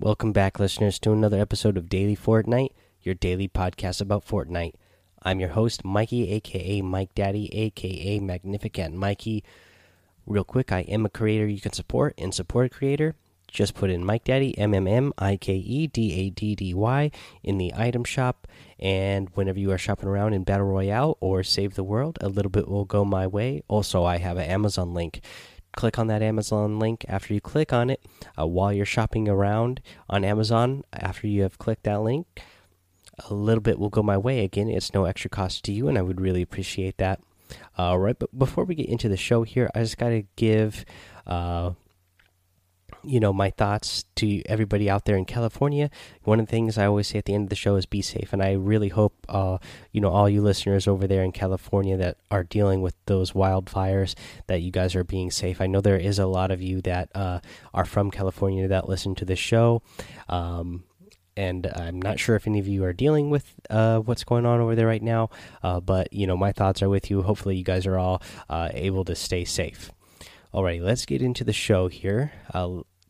Welcome back, listeners, to another episode of Daily Fortnite, your daily podcast about Fortnite. I'm your host, Mikey, aka Mike Daddy, aka Magnificent Mikey. Real quick, I am a creator you can support and support a creator. Just put in Mike Daddy, M M M I K E D A D D Y, in the item shop. And whenever you are shopping around in Battle Royale or Save the World, a little bit will go my way. Also, I have an Amazon link click on that Amazon link. After you click on it, uh, while you're shopping around on Amazon, after you have clicked that link, a little bit will go my way. Again, it's no extra cost to you, and I would really appreciate that. All right, but before we get into the show here, I just got to give uh, you know my thoughts to everybody out there in California. One of the things I always say at the end of the show is be safe, and I really hope uh, you know all you listeners over there in California that are dealing with those wildfires that you guys are being safe. I know there is a lot of you that uh, are from California that listen to this show. Um, and I'm not sure if any of you are dealing with uh, what's going on over there right now, uh, but you know my thoughts are with you. Hopefully, you guys are all uh, able to stay safe. Alrighty, let's get into the show here.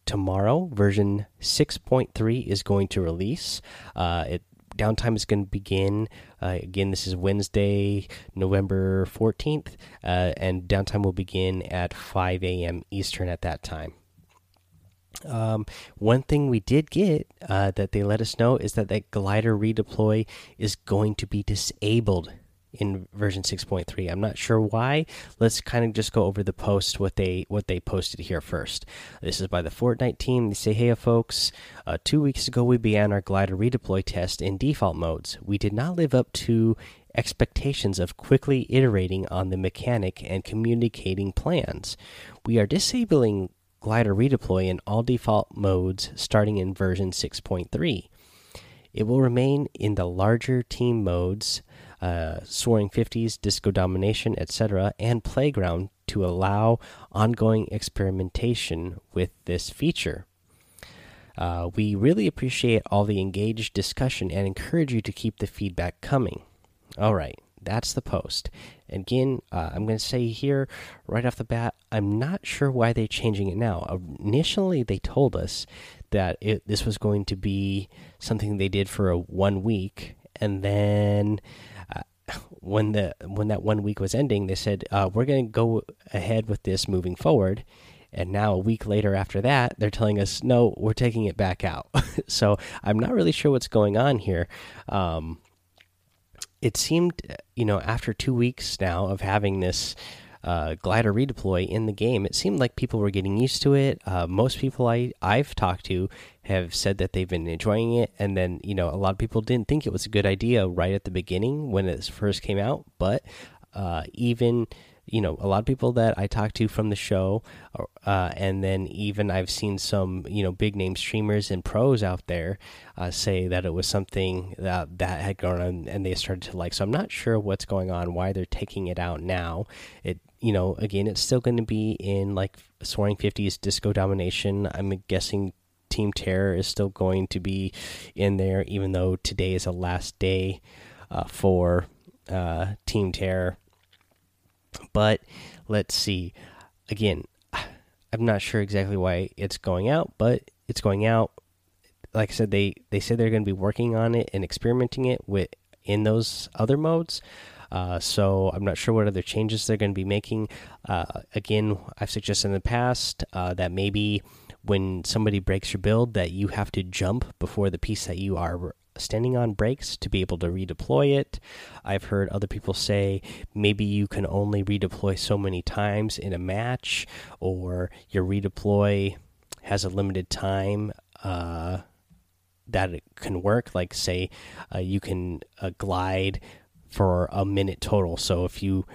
Tomorrow, version 6.3 is going to release. Uh, it downtime is going to begin. Uh, again, this is Wednesday, November 14th, uh, and downtime will begin at 5 a.m. Eastern at that time. Um, one thing we did get uh, that they let us know is that that glider redeploy is going to be disabled in version 6.3 i'm not sure why. Let's kind of just go over the post what they what they posted here first. This is by the fortnite team. They say hey folks uh, two weeks ago we began our glider redeploy test in default modes. We did not live up to expectations of quickly iterating on the mechanic and communicating plans. We are disabling glider redeploy in all default modes starting in version 6.3 it will remain in the larger team modes uh, Soaring 50s, Disco Domination, etc., and Playground to allow ongoing experimentation with this feature. Uh, we really appreciate all the engaged discussion and encourage you to keep the feedback coming. All right, that's the post. Again, uh, I'm going to say here right off the bat, I'm not sure why they're changing it now. Initially, they told us that it, this was going to be something they did for a one week, and then when the when that one week was ending, they said uh, we're going to go ahead with this moving forward. And now a week later after that, they're telling us no, we're taking it back out. so I'm not really sure what's going on here. Um, it seemed, you know, after two weeks now of having this uh, glider redeploy in the game, it seemed like people were getting used to it. Uh, most people I I've talked to have said that they've been enjoying it, and then you know a lot of people didn't think it was a good idea right at the beginning when it first came out, but uh, even you know a lot of people that I talked to from the show, uh, and then even I've seen some you know big name streamers and pros out there uh, say that it was something that that had gone on and they started to like. So I'm not sure what's going on, why they're taking it out now. It you know, again, it's still going to be in like Soaring 50s Disco Domination. I'm guessing Team Terror is still going to be in there, even though today is the last day uh, for uh, Team Terror. But let's see. Again, I'm not sure exactly why it's going out, but it's going out. Like I said, they they said they're going to be working on it and experimenting it with in those other modes. Uh, so I'm not sure what other changes they're going to be making. Uh, again, I've suggested in the past uh, that maybe when somebody breaks your build, that you have to jump before the piece that you are standing on breaks to be able to redeploy it. I've heard other people say maybe you can only redeploy so many times in a match, or your redeploy has a limited time uh, that it can work. Like, say, uh, you can uh, glide for a minute total. So if you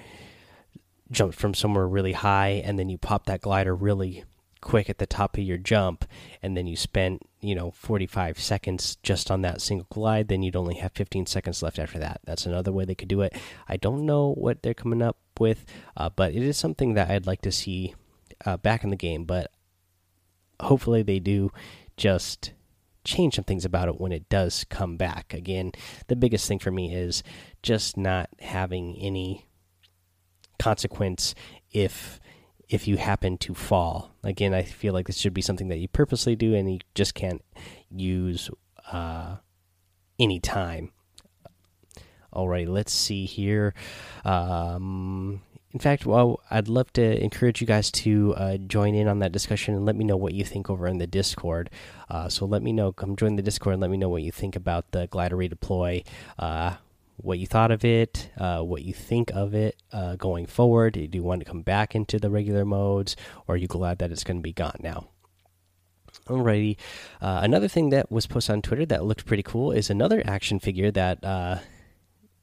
jump from somewhere really high and then you pop that glider really quick at the top of your jump and then you spent you know 45 seconds just on that single glide then you'd only have 15 seconds left after that that's another way they could do it i don't know what they're coming up with uh, but it is something that i'd like to see uh, back in the game but hopefully they do just change some things about it when it does come back. Again, the biggest thing for me is just not having any consequence if if you happen to fall. Again, I feel like this should be something that you purposely do and you just can't use uh, anytime. Alright, let's see here. Um, in fact, well, I'd love to encourage you guys to uh, join in on that discussion and let me know what you think over in the Discord. Uh, so let me know, come join the Discord and let me know what you think about the glider redeploy, uh, what you thought of it, uh, what you think of it uh, going forward. Do you want to come back into the regular modes, or are you glad that it's going to be gone now? Alrighty. Uh, another thing that was posted on Twitter that looked pretty cool is another action figure that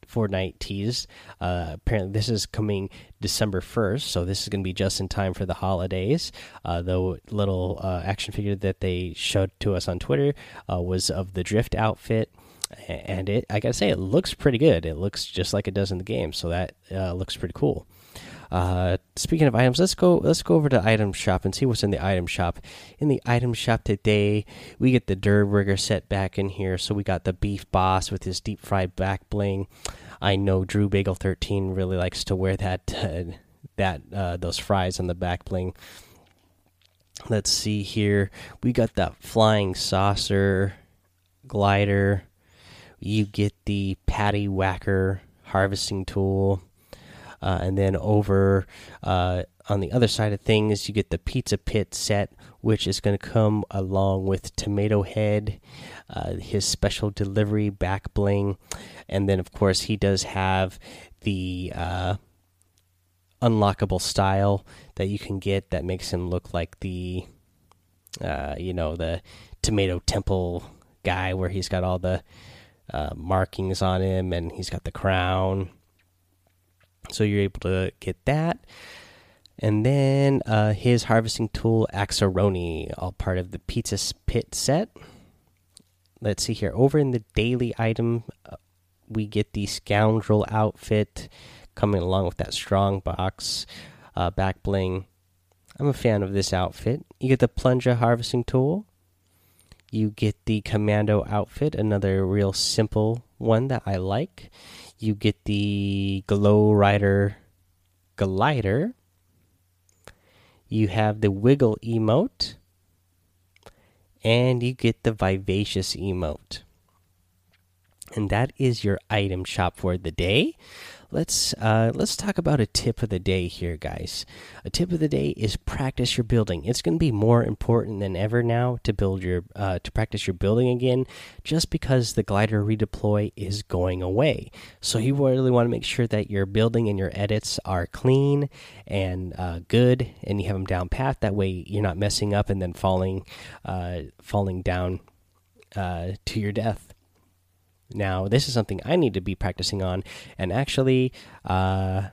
Fortnite teased. Uh, apparently, this is coming December 1st, so this is going to be just in time for the holidays. Uh, the little uh, action figure that they showed to us on Twitter uh, was of the Drift outfit. And it, I gotta say, it looks pretty good. It looks just like it does in the game, so that uh, looks pretty cool. Uh, speaking of items, let's go. Let's go over to item shop and see what's in the item shop. In the item shop today, we get the Durr Burger set back in here. So we got the Beef Boss with his deep fried back bling. I know Drew Bagel thirteen really likes to wear that uh, that uh, those fries on the back bling. Let's see here. We got that flying saucer glider. You get the patty whacker harvesting tool. Uh, and then over uh, on the other side of things, you get the Pizza Pit set, which is going to come along with Tomato Head, uh, his special delivery back bling, and then of course he does have the uh, unlockable style that you can get that makes him look like the, uh, you know, the Tomato Temple guy, where he's got all the uh, markings on him and he's got the crown. So you're able to get that. And then uh, his harvesting tool, Axaroni, all part of the Pizza Pit set. Let's see here. Over in the daily item, uh, we get the Scoundrel outfit coming along with that strong box uh, back bling. I'm a fan of this outfit. You get the Plunger harvesting tool. You get the Commando outfit, another real simple one that I like. You get the Glow Rider glider. You have the Wiggle emote. And you get the Vivacious emote. And that is your item shop for the day let's uh, let's talk about a tip of the day here, guys. A tip of the day is practice your building. It's going to be more important than ever now to build your uh, to practice your building again, just because the glider redeploy is going away. So you really want to make sure that your building and your edits are clean and uh, good, and you have them down pat. That way, you're not messing up and then falling uh, falling down uh, to your death. Now, this is something I need to be practicing on, and actually, uh,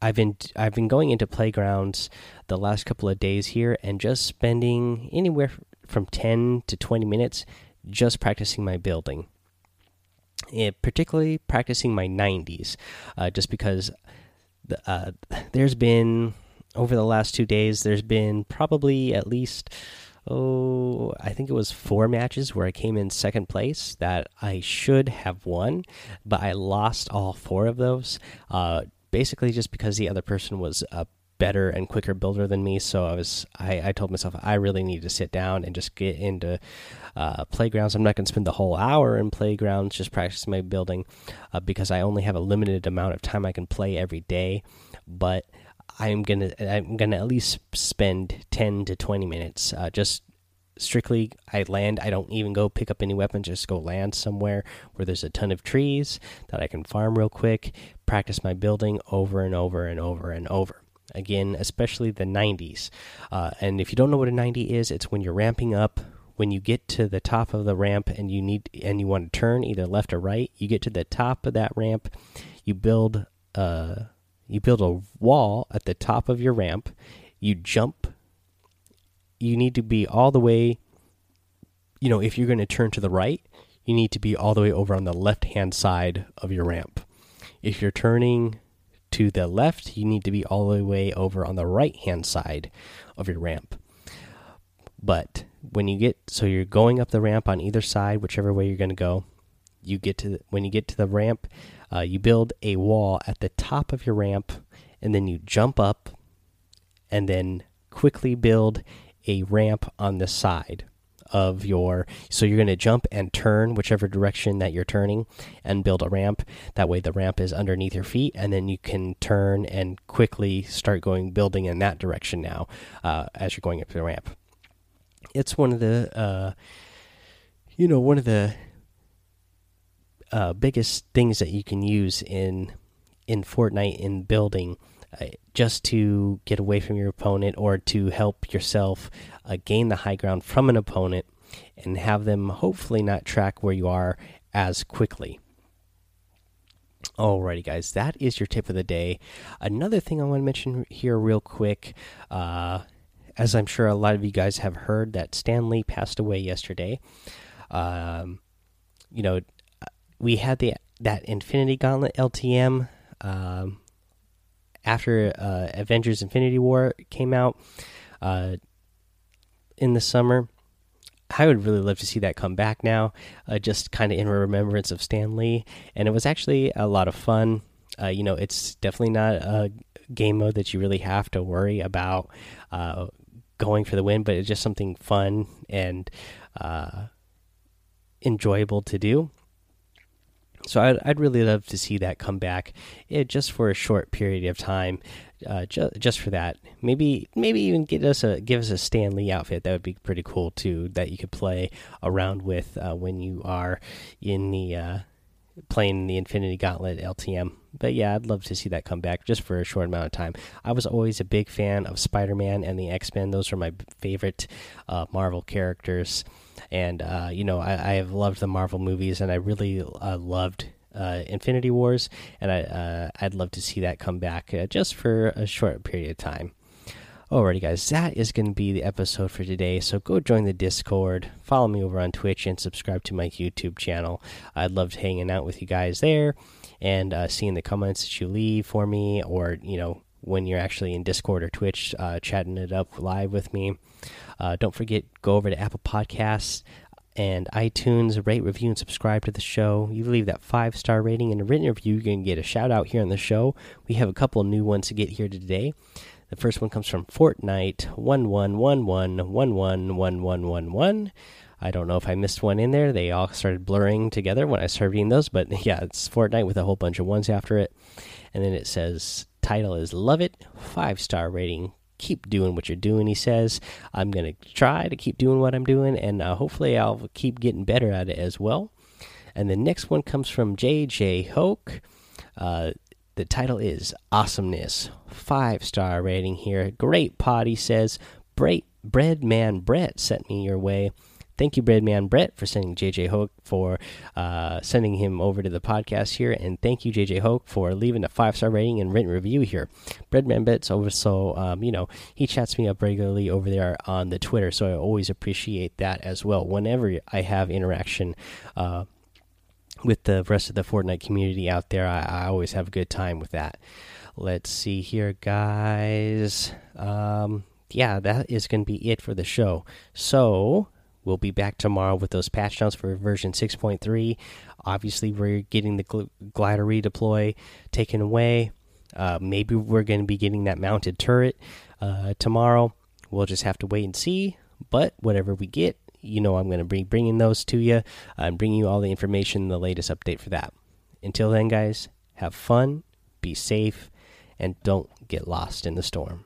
I've been I've been going into playgrounds the last couple of days here, and just spending anywhere from ten to twenty minutes just practicing my building. It, particularly practicing my 90s, uh, just because the, uh, there's been over the last two days, there's been probably at least oh, I think it was four matches where I came in second place that I should have won, but I lost all four of those. Uh, basically, just because the other person was a better and quicker builder than me. So I was, I, I told myself I really need to sit down and just get into uh, playgrounds. I'm not going to spend the whole hour in playgrounds just practicing my building uh, because I only have a limited amount of time I can play every day. But I'm gonna I'm gonna at least spend ten to twenty minutes uh, just strictly I land. I don't even go pick up any weapons. Just go land somewhere where there's a ton of trees that I can farm real quick. Practice my building over and over and over and over. Again, especially the 90s. Uh, and if you don't know what a 90 is, it's when you're ramping up. When you get to the top of the ramp and you need and you want to turn either left or right, you get to the top of that ramp. You build uh you build a wall at the top of your ramp. You jump. You need to be all the way. You know, if you're going to turn to the right, you need to be all the way over on the left hand side of your ramp. If you're turning to the left, you need to be all the way over on the right hand side of your ramp. But when you get so you're going up the ramp on either side, whichever way you're going to go, you get to when you get to the ramp, uh, you build a wall at the top of your ramp, and then you jump up, and then quickly build a ramp on the side of your so you're going to jump and turn whichever direction that you're turning and build a ramp. That way the ramp is underneath your feet and then you can turn and quickly start going building in that direction now uh, as you're going up the ramp. It's one of the uh, you know one of the uh, biggest things that you can use in in Fortnite in building uh, just to get away from your opponent or to help yourself uh, gain the high ground from an opponent and have them hopefully not track where you are as quickly. Alrighty, guys, that is your tip of the day. Another thing I want to mention here, real quick, uh, as I'm sure a lot of you guys have heard, that Stan Lee passed away yesterday. Um, you know, we had the that Infinity Gauntlet LTM um, after uh, Avengers: Infinity War came out uh, in the summer. I would really love to see that come back now, uh, just kind of in remembrance of Stan Lee. And it was actually a lot of fun. Uh, you know, it's definitely not a game mode that you really have to worry about uh, going for the win, but it's just something fun and uh, enjoyable to do. So I'd, I'd really love to see that come back, eh, just for a short period of time, uh, ju just for that. Maybe maybe even get us a give us a Stan Lee outfit. That would be pretty cool too. That you could play around with uh, when you are in the uh, playing the Infinity Gauntlet LTM. But yeah, I'd love to see that come back just for a short amount of time. I was always a big fan of Spider Man and the X Men. Those are my favorite uh, Marvel characters and uh, you know I, I, have loved the Marvel movies, and I really uh, loved uh, Infinity Wars, and I uh, I'd love to see that come back uh, just for a short period of time. Alrighty, guys, that is going to be the episode for today. So go join the Discord, follow me over on Twitch, and subscribe to my YouTube channel. I'd love hanging out with you guys there and uh, seeing the comments that you leave for me, or you know when you're actually in Discord or Twitch, chatting it up live with me. Uh, don't forget, go over to Apple Podcasts and iTunes, rate, review, and subscribe to the show. You leave that five star rating and a written review, you're going to get a shout out here on the show. We have a couple new ones to get here today. The first one comes from Fortnite one one one one one one one one one one. I don't know if I missed one in there. They all started blurring together when I started reading those, but yeah, it's Fortnite with a whole bunch of ones after it. And then it says title is Love It, five star rating keep doing what you're doing. He says, I'm going to try to keep doing what I'm doing, and uh, hopefully, I'll keep getting better at it as well. And the next one comes from JJ Hoke. Uh, the title is Awesomeness. Five star rating here. Great pod, he says. Bread Man Brett sent me your way. Thank you, Breadman Brett, for sending JJ Hoke for uh, sending him over to the podcast here, and thank you, JJ Hoke, for leaving a five star rating and written review here. Breadman Brett's over, so um, you know he chats me up regularly over there on the Twitter, so I always appreciate that as well. Whenever I have interaction. Uh, with the rest of the Fortnite community out there, I, I always have a good time with that. Let's see here, guys. Um, yeah, that is going to be it for the show. So, We'll be back tomorrow with those patch notes for version 6.3. Obviously, we're getting the gl glider redeploy taken away. Uh, maybe we're going to be getting that mounted turret uh, tomorrow. We'll just have to wait and see. But whatever we get, you know I'm going to be bringing those to you and bringing you all the information, the latest update for that. Until then, guys, have fun, be safe, and don't get lost in the storm.